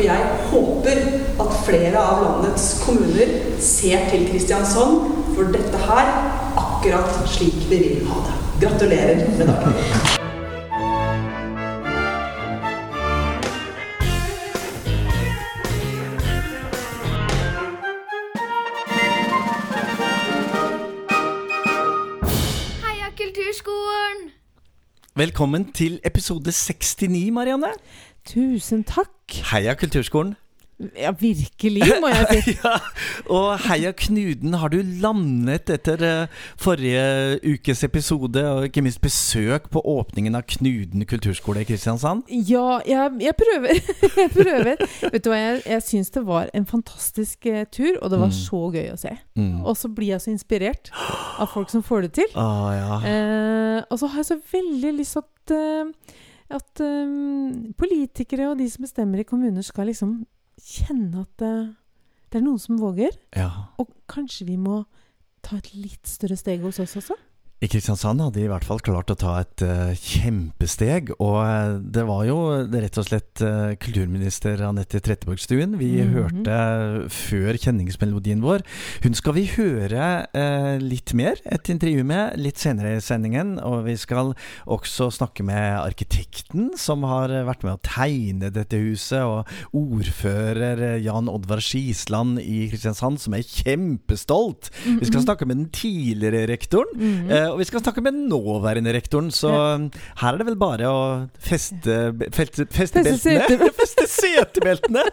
Og jeg håper at flere av landets kommuner ser til Kristiansand for dette her akkurat slik vi vil ha det. Gratulerer med dagen. Velkommen til episode 69, Marianne. Tusen takk. Heia Kulturskolen. Ja, virkelig, må jeg si. ja, og heia Knuden. Har du landet etter eh, forrige ukes episode, og ikke minst besøk på åpningen av Knuden kulturskole i Kristiansand? Ja, jeg, jeg prøver. jeg prøver. Vet du hva, jeg, jeg syns det var en fantastisk eh, tur, og det var Mm. så gøy å se. Mm. Og så blir jeg så inspirert av folk som får det til. Ah, ja. Eh, og så har jeg så veldig lyst til at, eh, at um, politikere og de som bestemmer i kommuner, skal liksom kjenne at uh, det er noen som våger. ja. Og kanskje vi må ta et litt større steg hos oss også? I Kristiansand hadde de i hvert fall klart å ta et uh, kjempesteg. Og eh, det var jo rett og slett uh, kulturminister Anette Trettebergstuen vi Mhm. hørte før kjenningsmelodien vår. Hun skal vi høre uh, litt mer, et intervju med, litt senere i sendingen. Og vi skal også snakke med arkitekten som har vært med å tegne dette huset, og ordfører Jan Oddvar Skisland i Kristiansand, som er kjempestolt. Vi skal snakke med den tidligere rektoren. Mhm. Eh, og vi skal snakke med nåværende rektoren, så um, her er det vel bare å feste, feste, feste Feste beltene. feste setebeltene!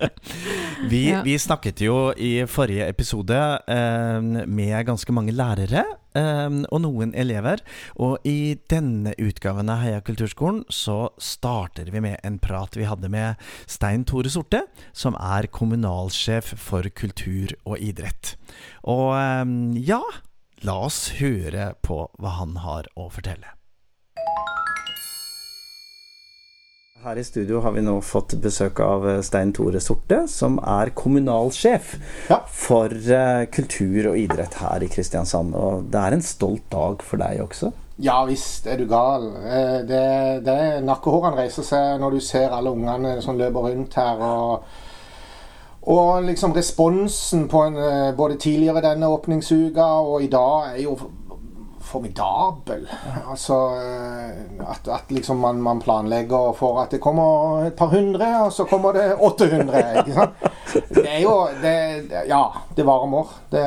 vi, Ja. vi snakket jo i forrige episode eh, med ganske mange lærere. eh, og noen elever. Og i denne utgaven av Heia kulturskolen så starter vi med en prat vi hadde med Stein Tore Sorte, som er kommunalsjef for kultur og idrett. Og eh, ja, La oss høre på hva han har å fortelle. Her i studio har vi nå fått besøk av eh, Stein Tore Sorte, som er kommunalsjef Ja. for eh, kultur og idrett her i Kristiansand. Og det er en stolt dag for deg også. Ja visst er du gal. Eh, Det, det er Nakkehårene reiser seg når du ser alle ungene som løper rundt her. Og, og liksom responsen på en, eh, både tidligere denne åpningsuka og i dag er jo formidabel. Altså eh, at, at liksom man, man planlegger for at det kommer et par hundre, og så kommer det 800. Ikke sant? Det er jo det, Ja, det varmer. Det,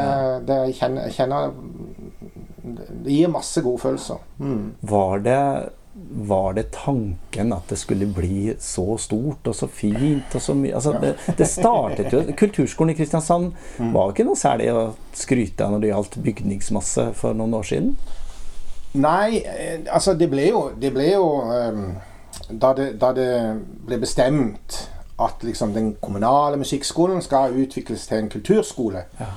det kjenner, kjenner Det gir masse gode følelser. Mm. Var det, var det tanken at det skulle bli så stort og så fint og så mye altså, det, det startet jo Kulturskolen i Kristiansand var jo ikke noe særlig å skryte av når det gjaldt bygningsmasse for noen år siden. Nei, eh, altså det ble jo, det ble jo ehm, da, det, da det ble bestemt at liksom den kommunale musikkskolen skal utvikles til en kulturskole. Ja.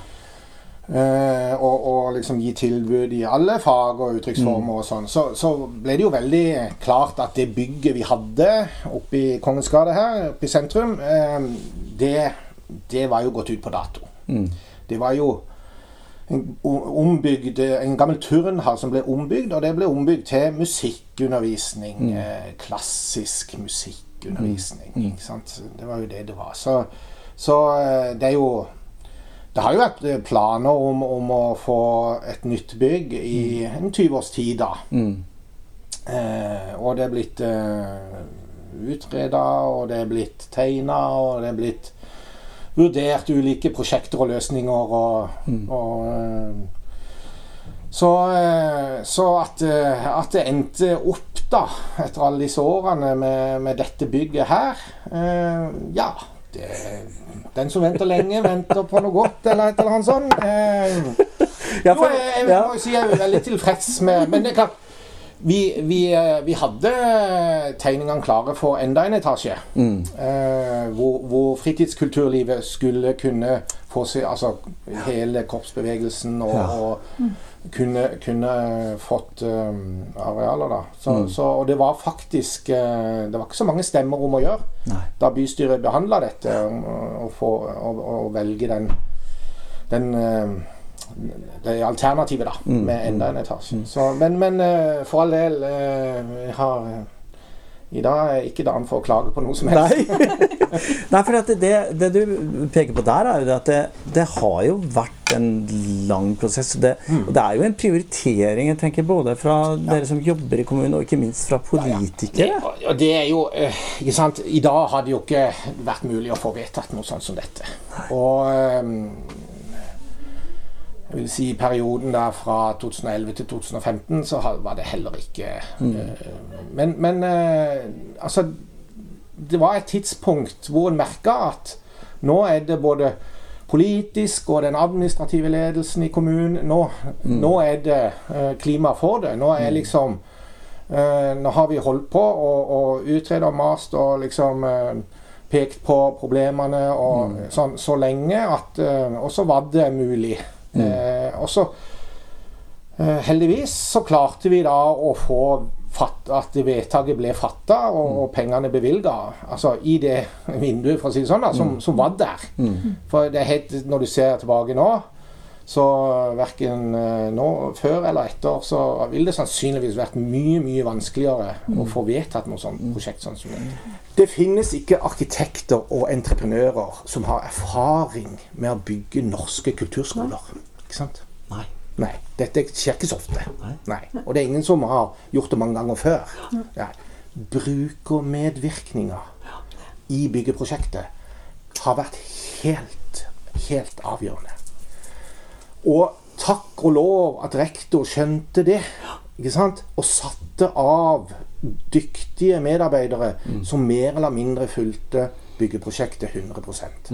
Eh, og, og liksom gi tilbud i alle fag og uttrykksformer og sånn, så, så ble det jo veldig klart at det bygget vi hadde oppe i Kongens gate her, oppe i sentrum, eh, det, det var jo gått ut på dato. Mm. Det var jo en, ombygd, en gammel turnhall som ble ombygd, og det ble ombygd til musikkundervisning. Eh, klassisk musikkundervisning. Ikke sant? Det var jo det det var. Så, så det er jo Det har jo vært eh, planer om, om å få et nytt bygg i en 20 års tid, da. Mm. Eh, og det er blitt eh, utreda, og det er blitt tegna, og det er blitt vurdert ulike prosjekter og løsninger og, og eh, så, eh, så at, at det endte opp, da, etter alle disse årene med, med dette bygget her eh, Ja, det, den som venter lenge, venter på noe godt, eller et eller annet sånt. Eh, Ja, jo, jeg, jeg må jo si jeg er veldig tilfreds med Men det er klart vi, vi, eh, vi hadde tegningene klare for enda en etasje. Mm. Eh, hvor, hvor fritidskulturlivet skulle kunne få seg Altså hele korpsbevegelsen og, Ja. og kunne, kunne fått um, arealer, da. Så, Mm. så, og det var faktisk uh, Det var ikke så mange stemmer om å gjøre Nei. da bystyret behandla dette, å velge den, den uh, det alternativet, da, Mm, med enda en etasje. Så, men, men eh, for all del, jeg har I dag er ikke dagen for å klage på noe som helst. Nei. Nei, for at det, det du peker på der, er jo at det, det har jo vært en lang prosess. Det, Mm. og det er jo en prioritering, jeg tenker, både fra dere som jobber i kommunen, og ikke minst fra politikere. Ja, ja. det er jo eh, ikke sant? I dag hadde det jo ikke vært mulig å få vedtatt noe sånt som dette. Og eh, jeg vil si i perioden der fra 2011 til 2015 så var det heller ikke mm. Men, men eh, altså Det var et tidspunkt hvor en merka at nå er det både politisk og den administrative ledelsen i kommunen Nå, nå er det eh, klima for det. Nå er liksom Eh, nå har vi holdt på og, og utredet og mast og liksom eh, pekt på problemene og sånn så lenge at eh, Og så var det mulig. Eh, og så eh, Heldigvis så klarte vi da å få fatt, at vedtaket ble fatta og, og pengene bevilga. Altså i det vinduet, for å si det sånn, da, som, som var der. For det er helt, når du ser tilbake nå så verken eh, nå, før eller etter, så vil det sannsynligvis vært mye mye vanskeligere å få vedtatt noe sånt prosjekt sånn som det. Det finnes ikke arkitekter og entreprenører som har erfaring med å bygge norske kulturskoler. Ikke sant? Nei. Nei. Dette skjer ikke så ofte. Nei. Nei. Og det er ingen som har gjort det mange ganger før. Nei. Brukermedvirkninga i byggeprosjektet har vært helt, helt avgjørende. Og takk og lov at rektor skjønte det. Ikke sant? Og satte av dyktige medarbeidere som mer eller mindre fulgte byggeprosjektet 100%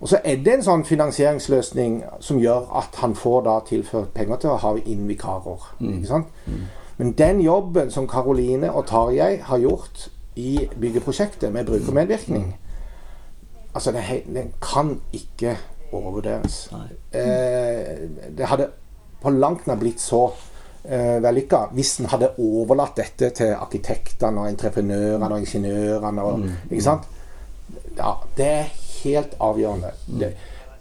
Og så er det en sånn finansieringsløsning som gjør at han får da tilført penger til å ha inn vikarer. Ikke sant? Men den jobben som Karoline og Tarjei har gjort i byggeprosjektet med brukermedvirkning, altså den, den kan ikke overvurderes. Eh, det hadde på langt nær blitt så eh, vellykka hvis en hadde overlatt dette til arkitektene og entreprenørene og ingeniørene. Og, Ikke sant? Ja, det er helt avgjørende. Det,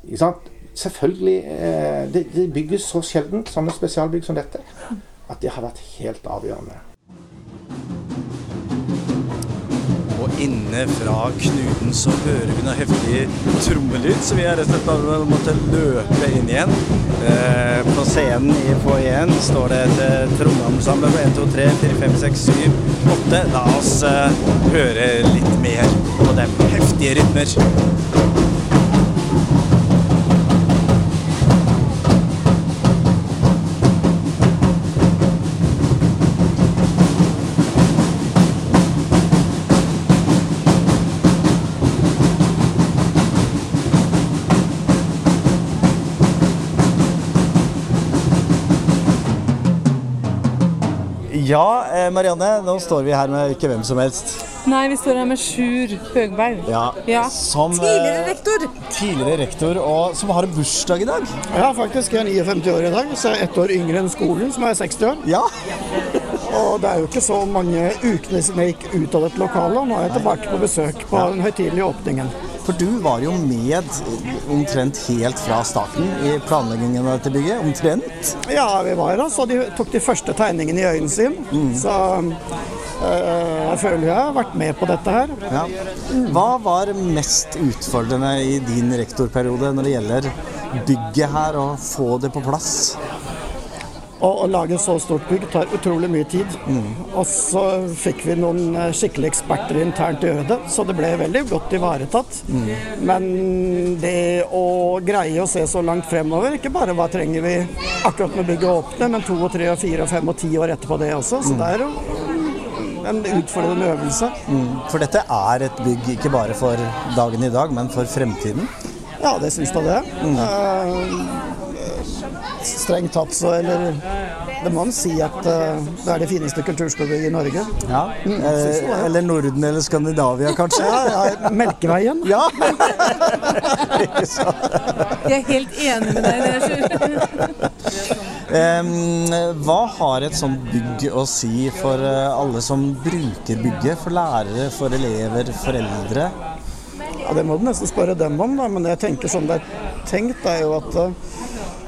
ikke sant? Selvfølgelig eh, det, det bygges så sjelden sånne spesialbygg som dette at det har vært helt avgjørende. Inne fra knuten så hører vi noe heftig trommelyd, så vi har rett og slett bare måtte løpe inn igjen. Eh, på scenen i foajeen står det et eh, trommeensemble på 1, 2, 3, 4, 5, 6, 7, 8. La oss eh, høre litt mer på de heftige rytmer. Ja, eh, Marianne, nå står vi her med ikke hvem som helst. Nei, vi står her med Sjur Høgberg. Ja, Ja. Som, Tidligere eh, rektor! Tidligere rektor, og som har bursdag i dag. Ja, faktisk. Jeg er 59 år i dag, så jeg er ett år yngre enn skolen, som er 60 år. Ja, Og det er jo ikke så mange ukene siden jeg gikk ut av dette lokalet, og nå er jeg tilbake på besøk på den høytidelige åpningen. For du var jo med omtrent helt fra starten i planleggingen av dette bygget. Omtrent. Ja, vi var her, så de tok de første tegningene i øynene sin. Så øh, jeg føler jeg har vært med på dette her. Ja. Hva var mest utfordrende i din rektorperiode når det gjelder bygget her, og få det på plass? Og å lage så stort bygg tar utrolig mye tid. Og så fikk vi noen eh, skikkelige eksperter internt gjøre det, så det ble veldig godt ivaretatt. Men det å greie å se så langt fremover, ikke bare hva trenger vi akkurat når bygget åpner, men to og tre og fire og fem og ti år etterpå det også. Så det er jo en utfordrende øvelse. For dette er et bygg ikke bare for dagen i dag, men for fremtiden. Ja, det syns da det. Eh, strengt tatt så Eller det må man si at eh, det er det fineste kulturskolebygget i Norge. Ja. Eh, eller Norden eller Skandinavia, kanskje. Ja, ja, Melkeveien. Ja. Jeg er helt enig med deg Um, hva har et sånt bygg å si for eh, alle som bruker bygget? For lærere, for elever, foreldre? Ja, Det må du nesten spørre dem om, da. Men jeg tenker sånn det er tenkt, er jo at eh,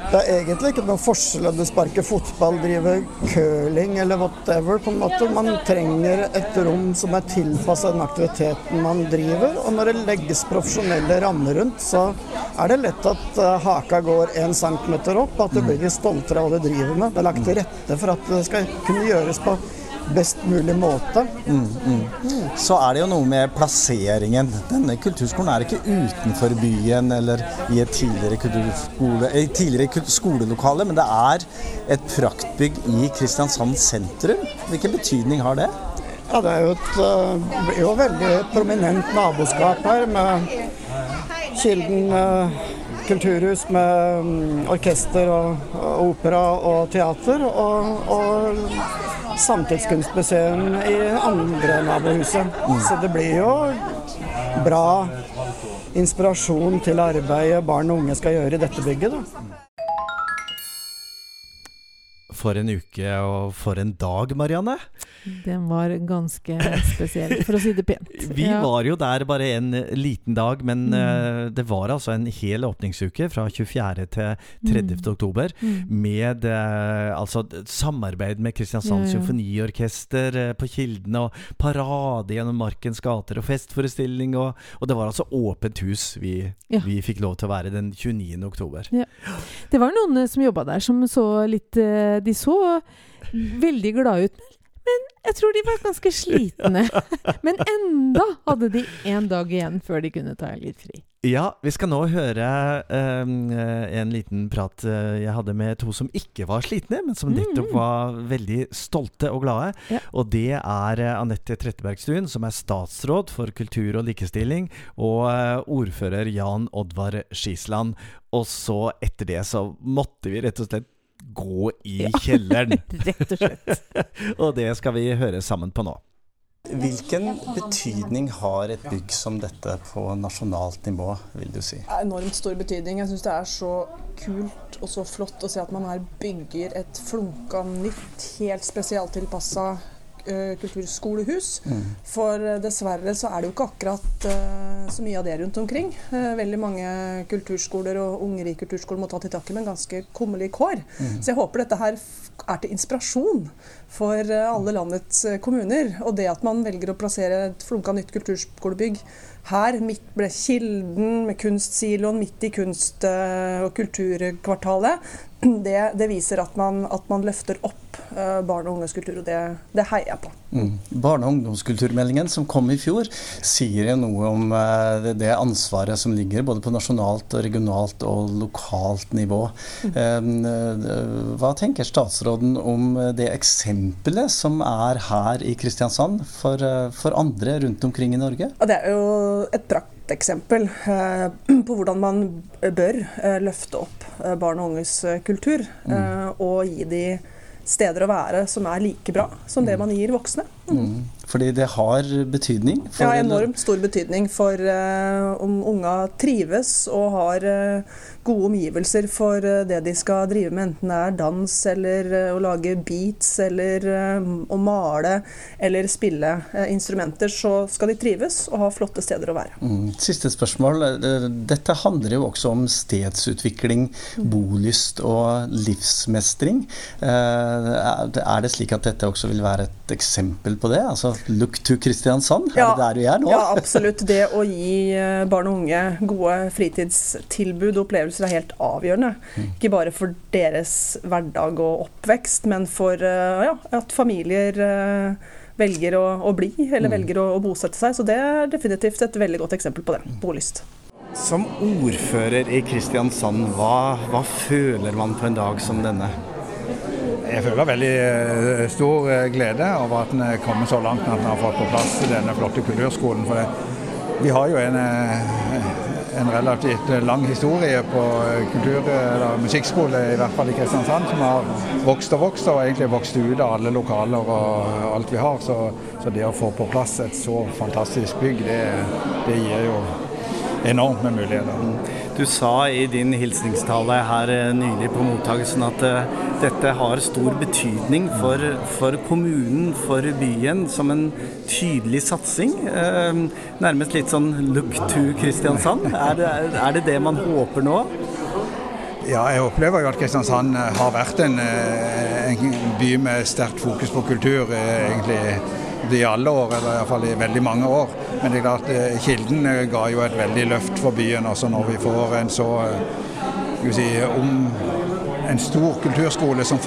Det er egentlig ikke noen forskjell om du sparker fotball, driver curling eller whatever. på en måte. Man trenger et rom som er tilpassa den aktiviteten man driver. Og når det legges profesjonelle rammer rundt, så er det lett at eh, haka går én centimeter opp. At du blir litt stoltere av hva du driver med. Det er lagt til rette for at det skal kunne gjøres på best mulig måte. Så er det jo noe med plasseringen. Denne kulturskolen er ikke utenfor byen eller i et tidligere, eh, tidligere skolelokale, men det er et praktbygg i Kristiansand sentrum. Hvilken betydning har det? Ja, det er jo et eh, blir jo veldig prominent naboskap her med Kilden eh, kulturhus med mm, orkester og opera og teater. Og, og Samtidskunstmuseum i andre nabohuset. Så det blir jo bra inspirasjon til arbeidet barn og unge skal gjøre i dette bygget. da. For en uke og for en dag, Marianne. Den var ganske spesiell, for å si det pent. Vi Ja. var jo der bare en liten dag, men eh, det var altså en hel åpningsuke fra 24. til 30. oktober. Med uh, altså samarbeid med Kristiansand Ja, ja. Symfoniorkester uh, på Kildene, og parade gjennom Markens gater, og festforestilling. Og, og det var altså åpent hus vi, vi fikk lov til å være den 29. oktober. Det var noen eh, som jobba der som så litt eh, De så veldig glade ut. Men jeg tror de var ganske slitne. Men enda hadde de en dag igjen før de kunne ta litt fri. Ja, vi skal nå høre um, en liten prat eh, jeg hadde med to som ikke var slitne, men som nettopp var veldig stolte og glade. Ja. Og det er eh, Anette Trettebergstuen, som er statsråd for kultur og likestilling, og eh, ordfører Jan Oddvar Skisland. Og så, etter det, så måtte vi rett og slett gå i Ja. kjelleren. Rett og slett. og det skal vi høre sammen på nå. Hvilken betydning har et bygg som dette på nasjonalt nivå, vil du si? enormt stor betydning. Jeg syns det er så kult og så flott å se at man her bygger et flunka nytt, helt spesialtilpassa uh, kulturskolehus. For eh, dessverre så er det jo ikke akkurat eh, så mye av det rundt omkring. Eh, veldig mange kulturskoler og unger i kulturskolen må ta til takke med en ganske kummerlige kår. Så jeg håper dette her er til inspirasjon for eh, alle landets eh, kommuner. Og det at man velger å plassere et flunka nytt kulturskolebygg her, midt ble Kilden med kunstsiloen, midt i kunst- eh, og kulturkvartalet, det, det viser at man, at man løfter opp barne- barn og unges kultur, og det, det heier jeg på. Mm. Barne- og ungdomskulturmeldingen som kom i fjor, sier jo noe om eh, det, ansvaret som ligger både på nasjonalt, og regionalt og lokalt nivå. Eh, hva tenker statsråden om det eksempelet som er her i Kristiansand for, eh, for andre rundt omkring i Norge? Og det er jo et prakteksempel eksempel på hvordan man bør eh, løfte opp eh, barn og unges eh, kultur. Eh, og gi de steder å være som er like bra som det man gir voksne. Mm. Fordi det har betydning? For- har enormt stor betydning for uh, om unga trives og har uh, gode omgivelser for uh, det de skal drive med, enten det er dans eller å lage beats eller å male eller spille instrumenter, så skal de trives og ha flotte steder å være. Mm. Siste spørsmål. Dette handler jo også om stedsutvikling, bolyst og livsmestring. Det- er det slik at dette også vil være et eksempel på det? Altså look to Kristiansand? Er det der vi er nå? Ja, absolutt. Det å gi eh, barn og unge gode fritidstilbud og opplevelser er helt avgjørende. Mm. Ikke bare for deres hverdag og oppvekst, men for eh, ja, at familier eh, velger å, å bli, eller Mm. velger å, å bosette seg. Så det er definitivt et veldig godt eksempel på det. Bolyst. Som ordfører i Kristiansand, hva, hva føler man på en dag som denne? Jeg føler veldig eh, stor eh, glede over at en er kommet så langt at en har fått på plass denne flotte kulturskolen. For vi har jo en, eh, en relativt lang historie på eh, kultur- eller musikkskole, i hvert fall i Kristiansand, som har vokst og vokst og egentlig vokst ut av alle lokaler og alt vi har. Så, så det å få på plass et så fantastisk bygg, det, det gir jo enormt med muligheter. Du sa i din hilsningstale her eh, nylig på mottakelsen at eh, dette har stor betydning for, for kommunen, for byen, som en tydelig satsing. Eh, nærmest litt sånn look to Kristiansand. Er det, er det det man håper nå? Ja, jeg opplever jo at Kristiansand eh, har vært en, en by med sterkt fokus på kultur eh, i alle år, eller iallfall i veldig mange år. Men det er klart, eh, Kilden eh, ga jo et veldig løft for byen. altså Når vi får en så eh, si, om en stor kulturskole som,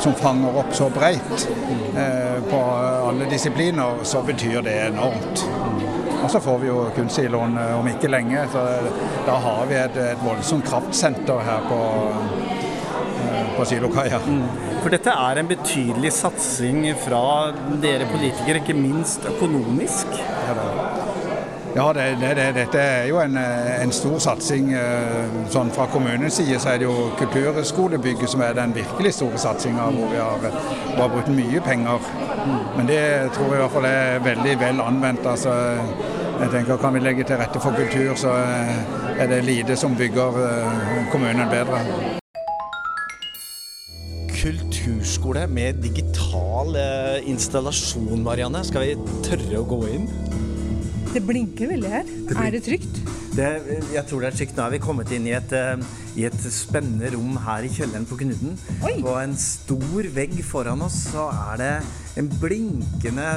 som fanger opp så bredt eh, på alle disipliner, så betyr det enormt. Og så får vi jo kunstsiloen om ikke lenge, så da har vi et, et voldsomt kraftsenter her på, eh, på Silokaia. For dette er en betydelig satsing fra dere politikere, ikke minst økonomisk. Ja, det, ja det, det, det, dette er jo en, eh, en stor satsing. eh, Sånn fra kommunens side så er det jo kulturskolebygget som er den virkelig store satsinga, hvor vi har, har brukt mye penger. Men det tror jeg i hvert fall er veldig vel anvendt. altså jeg tenker Kan vi legge til rette for kultur, så eh, er det lite som bygger eh, kommunen bedre. Kulturskole med digital eh, installasjon, Marianne. Skal vi tørre å gå inn? Det blinker veldig her. Er det trygt? Det, jeg tror det er trygt. Nå er vi kommet inn i et, eh, i et spennende rom her i kjelleren på Knuten. Oi. På en stor vegg foran oss så er det en blinkende,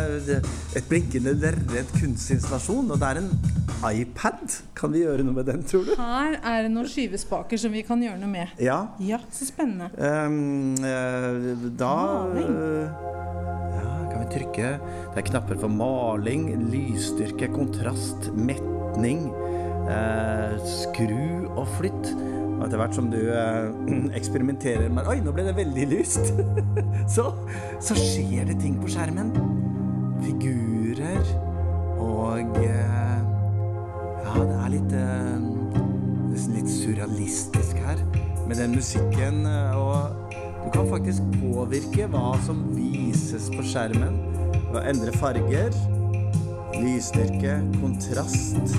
et blinkende lerret kunstinstallasjon. Og det er en iPad. Kan vi gjøre noe med den, tror du? Her er det noen skyvespaker som vi kan gjøre noe med. Ja. Ja, så spennende. Um, uh, da Maling. eh, Ja, kan vi trykke Det er knapper for maling, lysstyrke, kontrast, metning, Uh, skru og flytt. Og etter hvert som du eksperimenterer med Oi, nå ble det veldig lyst! så, så skjer det ting på skjermen. Figurer og Ja, det er litt eh, nesten litt surrealistisk her med den musikken. eh, Og du kan faktisk påvirke hva som vises på skjermen. Ved å endre farger, lysstyrke, kontrast.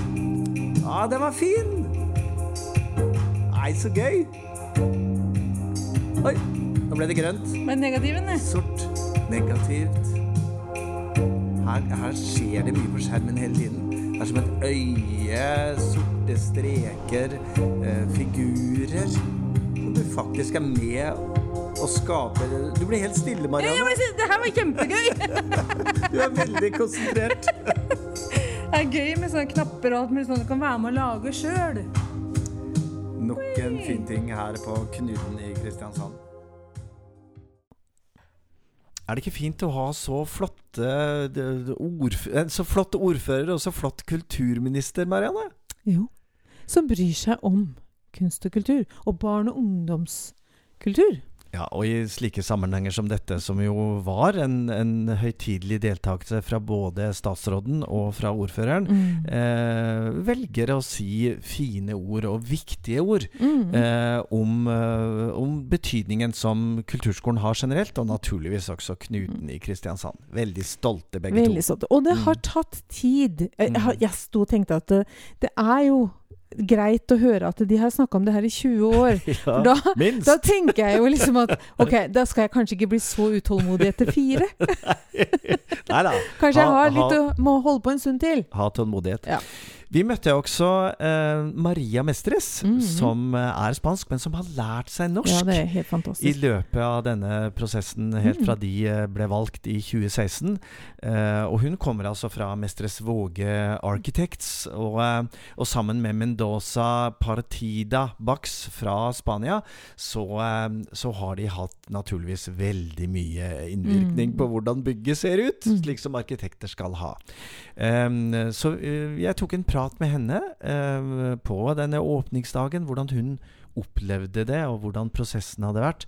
Ja, den var fin! Nei, så gøy! Oi, nå ble det grønt. Men negativen, det. Sort, negativt. Her, her skjer det mye på skjermen hele tiden. Det er som et øye, sorte streker, eh, figurer. Som du faktisk er med og skaper Du blir helt stille, Marianne. Ja, det her var kjempegøy! Du er veldig konsentrert. Det er gøy med sånne knapper og alt mulig sånn du kan være med å lage sjøl. Nok en fin ting her på Knuten i Kristiansand. Er det ikke fint å ha så flotte eh, så flott ordfører og så flott kulturminister, Marianne? Jo. Som bryr seg om kunst og kultur. Og barn- og ungdomskultur. Ja, og i slike sammenhenger som dette, som jo var en, en høytidelig deltakelse fra både statsråden og fra ordføreren, Mm. eh, velger å si fine ord og viktige ord Mm. eh, om, eh, om betydningen som kulturskolen har generelt, og naturligvis også Knuten i Kristiansand. Veldig stolte begge Veldig to. stolt. Og det Mm. har tatt tid. Jeg, Mm. jeg sto og tenkte at det, det er jo greit å høre at de har snakka om det her i 20 år. Ja, Da, minst! da tenker jeg jo liksom at ok, da skal jeg kanskje ikke bli så utålmodig etter fire. Nei da. Kanskje jeg Ha- har litt ha- må holde på en stund til. Ha tålmodighet. Ja. Vi møtte også eh, Maria Mestres, Mhm. som eh, er spansk, men som har lært seg norsk. Ja, det er helt I løpet av denne prosessen, helt Mm. fra de eh, ble valgt i 2016. Eh, og hun kommer altså fra Mestres Våge Architects. Og, eh, og sammen med Mendoza Partida Bax fra Spania, så, så har de hatt naturligvis veldig mye innvirkning Mm. på hvordan bygget ser ut, Mm. slik som arkitekter skal ha. Em, så jeg tok en prat med henne eh, på denne åpningsdagen, hvordan hun opplevde det, og hvordan prosessen hadde vært.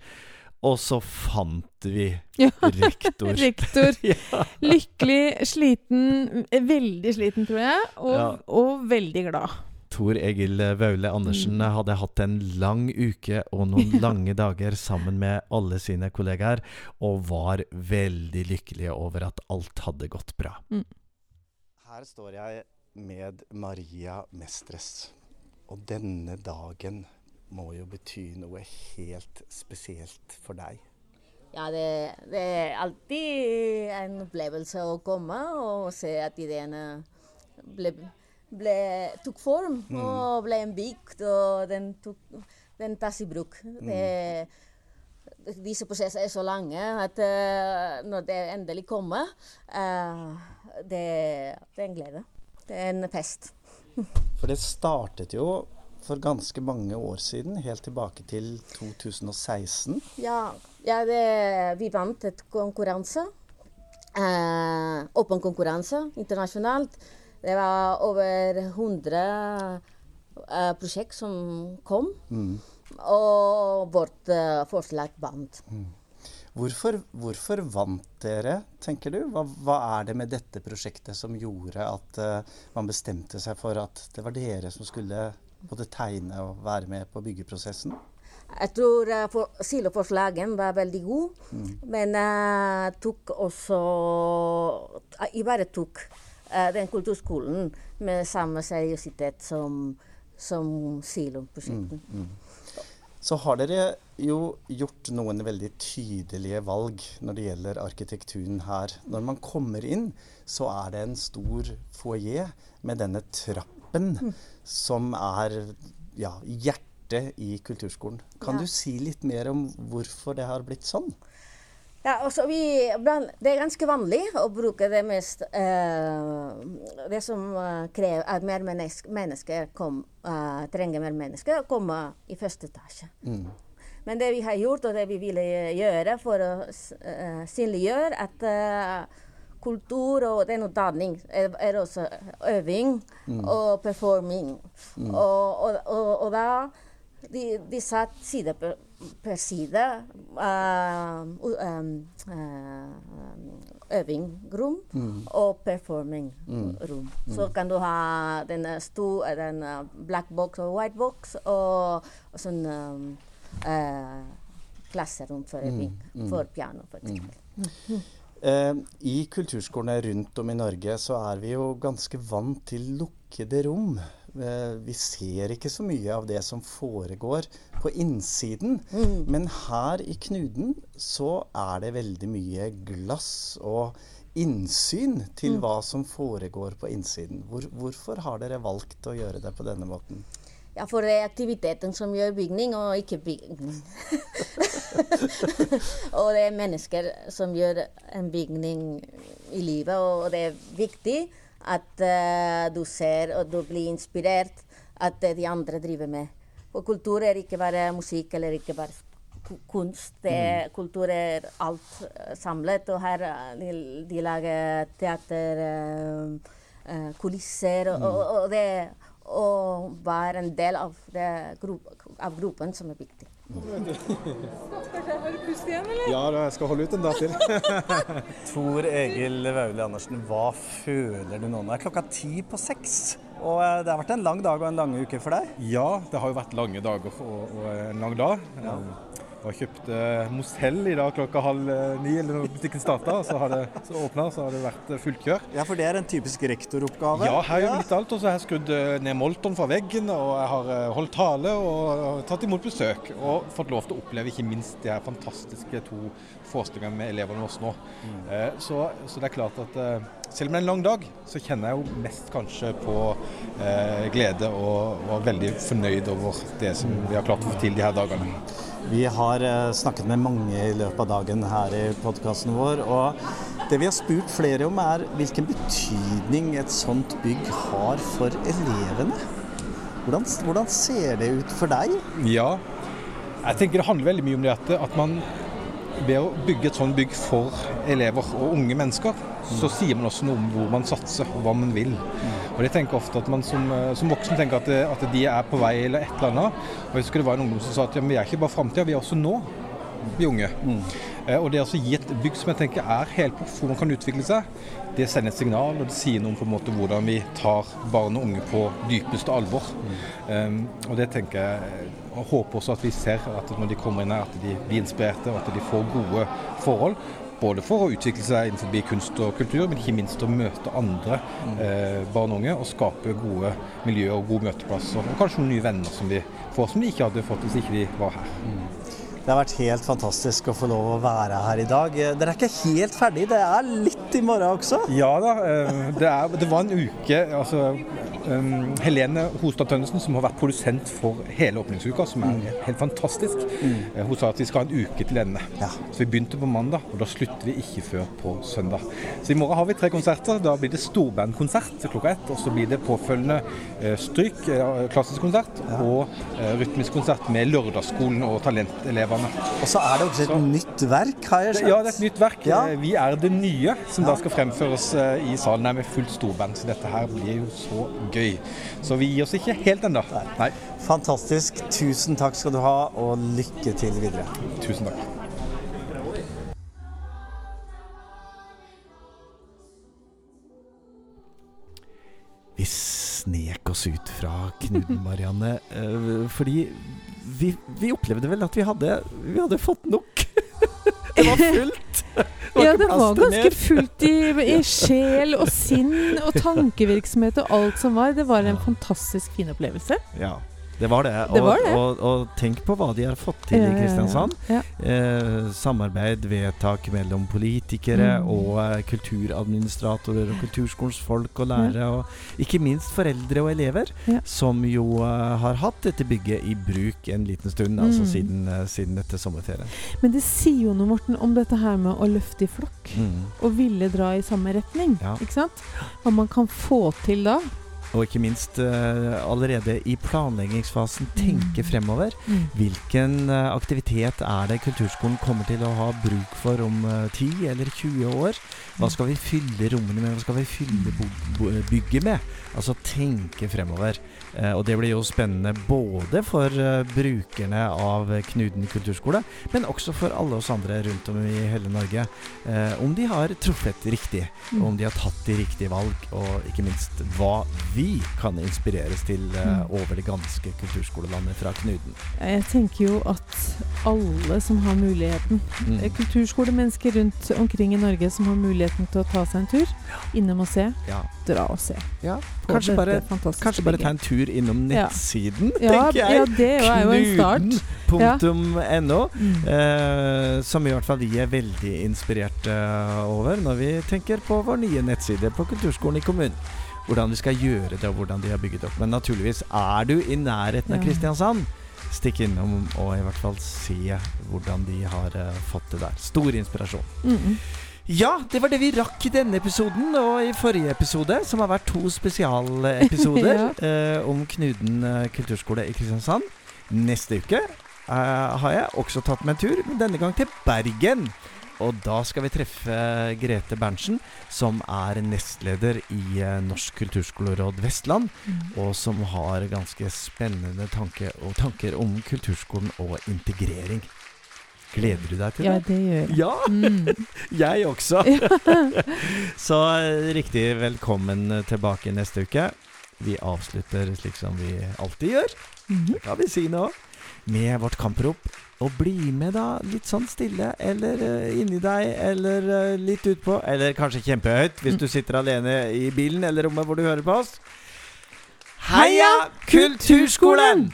Og så fant vi Ja. rektor. Rektor. ja. Lykkelig, sliten, veldig sliten, tror jeg, og, Ja. og veldig glad. Tor Egil Vaule Andersen Mm. hadde hatt en lang uke og noen lange dager sammen med alle sine kollegaer, og var veldig lykkelig over at alt hadde gått bra. Mm. Her står jeg med Maria Mestres, og denne dagen må jo bety noe helt spesielt for deg. Ja, det, det er alltid en opplevelse å komme og se at ideene ble, ble, tok form og ble en bygd. Og den tok, den tas i bruk. Det, disse prosessene er så lange at uh, når det endelig kommer, uh, det, det er en glede. Det er en fest. For det startet jo for ganske mange år siden, helt tilbake til 2016. Ja, ja det, vi vant et konkurranse. Eh, åpen konkurranse internasjonalt. Det var over 100 eh, prosjekt som kom. Og vårt eh, forslag vant. Hvorfor, hvorfor vant dere, tenker du? Hva, hva er det med dette prosjektet som gjorde at uh, man bestemte seg for at det var dere som skulle både tegne og være med på byggeprosessen? Jeg tror uh, for, siloforslagen var veldig god, men uh, tok også uh, ivaretok uh, den kulturskolen med samme seriøsitet som, som siloprosjektet. Så har dere jo gjort noen veldig tydelige valg når det gjelder arkitekturen her. Når man kommer inn, så er det en stor foyer med denne trappen som er ja, hjertet i kulturskolen. Kan Ja. du si litt mer om hvorfor det har blitt sånn? Ja, altså vi, det er ganske vanlig å bruke det mest eh, Det som eh, krever at mer menneske, mennesker kom, eh, trenger mer mennesker, å komme i første etasje. Men det vi har gjort, og det vi ville gjøre for å eh, synliggjøre at eh, kultur og den utdanning er, er også øving og performing. Og, og, og, og da de, de satt side per, per side. Uh, uh, øvingrom og performingrom. Så kan du ha den store uh, den uh, black box og white box og, og sånn um, uh, klasserom for øving. For piano, f.eks. eksempel. Eh, I kulturskolene rundt om i Norge så er vi jo ganske vant til lukkede rom. Eh, vi ser ikke så mye av det som foregår på innsiden. Men her i Knuden så er det veldig mye glass og innsyn til hva som foregår på innsiden. Hvor, hvorfor har dere valgt å gjøre det på denne måten? Ja, for det er aktiviteten som gjør bygning, og ikke bygning. og det er mennesker som gjør en bygning i livet, og det er viktig at uh, du ser og du blir inspirert at det de andre driver med. Og kultur er ikke bare musikk eller ikke bare kunst. Det er, Kultur er alt eh, samlet, og her eh, de, de lager teater, eh, eh, kulisser, og, og, og det å være en del av, det, av gruppen som er viktig. Ja, da, jeg skal holde ut en dag til. Tor Egil Vaule Andersen, hva føler du nå? Nå er klokka ti på seks. Og eh, det har vært en lang dag og en lang uke for deg. Ja, det har jo vært lange dager og, og en lang dag. Jeg kjøpte Mosell i dag klokka halv eh, ni, eller når butikken starta. Så, har det- så åpna, så har det vært eh, fullt kjør. Ja, for det er en typisk rektoroppgave. Ja, her gjør vi litt alt. Og så har jeg skrudd eh, ned Molton fra veggen, og jeg har holdt tale og tatt imot besøk. Og fått lov til å oppleve ikke minst de her fantastiske to forestillingene med elevene våre nå. Mm. Så, så det er klart at selv om det er en lang dag, så kjenner jeg jo mest kanskje på eh, glede og, og er veldig fornøyd over det som vi har klart å få til de her dagene. Vi har eh, snakket med mange i løpet av dagen her i podkasten vår. Og det vi har spurt flere om, er hvilken betydning et sånt bygg har for elevene. Hvordan, hvordan ser det ut for deg? Ja, jeg tenker det handler veldig mye om det at, at man ved å bygge et sånt bygg for elever og unge mennesker, så sier man også noe om hvor man satser og hva man vil. Og de tenker ofte at man som, eh, som voksen tenker at, det, at de er på vei eller et eller annet. Og jeg husker det var en ungdom som sa at ja, vi er ikke bare framtida, vi er også nå, vi unge. Eh, Og det å gi et bygg som jeg tenker er helproff, hvor man kan utvikle seg, det sender et signal, og det sier noe om på en måte hvordan vi tar barn og unge på dypeste alvor. Um, og det tenker jeg, og håper også at vi ser at når de kommer inn her, at de blir inspirerte, og at de får gode forhold. Både for å utvikle seg innenfor kunst og kultur, men ikke minst å møte andre eh, barn og unge og skape gode miljøer og gode møteplasser. Og kanskje noen nye venner som vi får, som de ikke hadde fått hvis ikke de var her. Det har vært helt fantastisk å få lov å være her i dag. Dere er ikke helt ferdig, det er litt i morgen også. Ja da, eh, det, er, det var en uke altså, um, Helene Hostad Tønnesen, som har vært produsent for hele åpningsuka, som er helt fantastisk. Mm. Hun sa at vi skal ha en uke til ende. Så vi begynte på mandag, og da slutter vi ikke før på søndag. Så i morgen har vi tre konserter. Da blir det storbandkonsert klokka ett, og så blir det påfølgende uh, stryk, uh, klassisk konsert, og uh, rytmisk konsert med Lørdagsskolen og talentelevene. Og så er det også et nytt verk, har jeg skjønt? Ja, det er et nytt verk. Ja. Eh, Vi er det nye, som da skal fremføres eh, i salen her med fullt storband. Så dette her blir jo så gøy. Så vi gir oss ikke helt ennå. Fantastisk. Tusen takk skal du ha, og lykke til videre. Tusen takk. Vi snek oss ut fra Knuden, Marianne, eh, fordi vi, vi opplevde vel at vi hadde, vi hadde fått nok. Det var fullt. Det Ja, det var ganske fullt i, i sjel og sinn og tankevirksomhet og alt som var. Det var en fantastisk fin opplevelse. Ja, det var det. Det var og, det. Og, og tenk på hva de har fått til i i ja, ja. Kristiansand. Ja. Eh, samarbeid, vedtak mellom politikere Mm. og eh, kulturadministratorer og kulturskolens folk og lærere, og ikke minst foreldre og elever, Ja. som jo eh, har hatt dette bygget i bruk en liten stund, altså Mm. siden, eh, siden etter sommerferien. Men det sier jo noe, Morten, om dette her med å løfte i flokk. Mm. Og ville dra i samme retning. Ja. Ikke sant? Hva man kan få til da. Og ikke minst eh, allerede i planleggingsfasen tenke fremover. Mm. Hvilken eh, aktivitet er det kulturskolen kommer til å ha bruk for om eh, 10 eller 20 år? Hva skal vi fylle rommene med? Hva skal vi fylle bygget med? Altså tenke fremover. Eh, og det blir jo spennende både for eh, brukerne av Knuden kulturskole, men også for alle oss andre rundt om i hele Norge. Eh, om de har truffet riktig, Mm. om de har tatt de riktige valg, og ikke minst hva vi kan inspireres til Mm. over det ganske kulturskolelandet fra Knuden. Jeg tenker jo at alle som har muligheten Mm. eh, Kulturskolemennesker rundt omkring i Norge som har muligheten til å ta seg en tur innom og se, Ja. dra og se. Ja, kanskje bare, kanskje bare ta en tur innom nettsiden, Ja, tenker jeg. ja, det er jo en start. Knuden.no. Mm. uh, som i hvert fall vi er veldig inspirert uh, over når vi tenker på vår nye nettside på Kulturskolen i kommunen. Hvordan de skal gjøre det, og hvordan de har bygget opp. Men naturligvis, er du i nærheten av Kristiansand, stikk innom og i hvert fall se hvordan de har uh, fått det der. Stor inspirasjon. Mm. Ja, det var det vi rakk i denne episoden og i forrige episode, som har vært to spesialepisoder eh, om Knuden eh, kulturskole i Kristiansand. Neste uke eh, har jeg også tatt meg en tur, men denne gang til Bergen. Og da skal vi treffe Grete Berntsen, som er nestleder i eh, Norsk kulturskoleråd Vestland, og som har ganske spennende tanke og tanker om kulturskolen og integrering. Gleder du deg til det? Ja, det? gjør jeg. Ja! Mm. Jeg også. Så eh, riktig velkommen tilbake neste uke. Vi avslutter slik som vi alltid gjør. Mhm. Det kan vi si nå. Med vårt kamprop. Og bli med, da. Litt sånn stille, eller uh, inni deg, eller uh, litt utpå. Eller kanskje kjempehøyt, hvis du sitter alene i bilen eller rommet hvor du hører på oss. Heia Kulturskolen!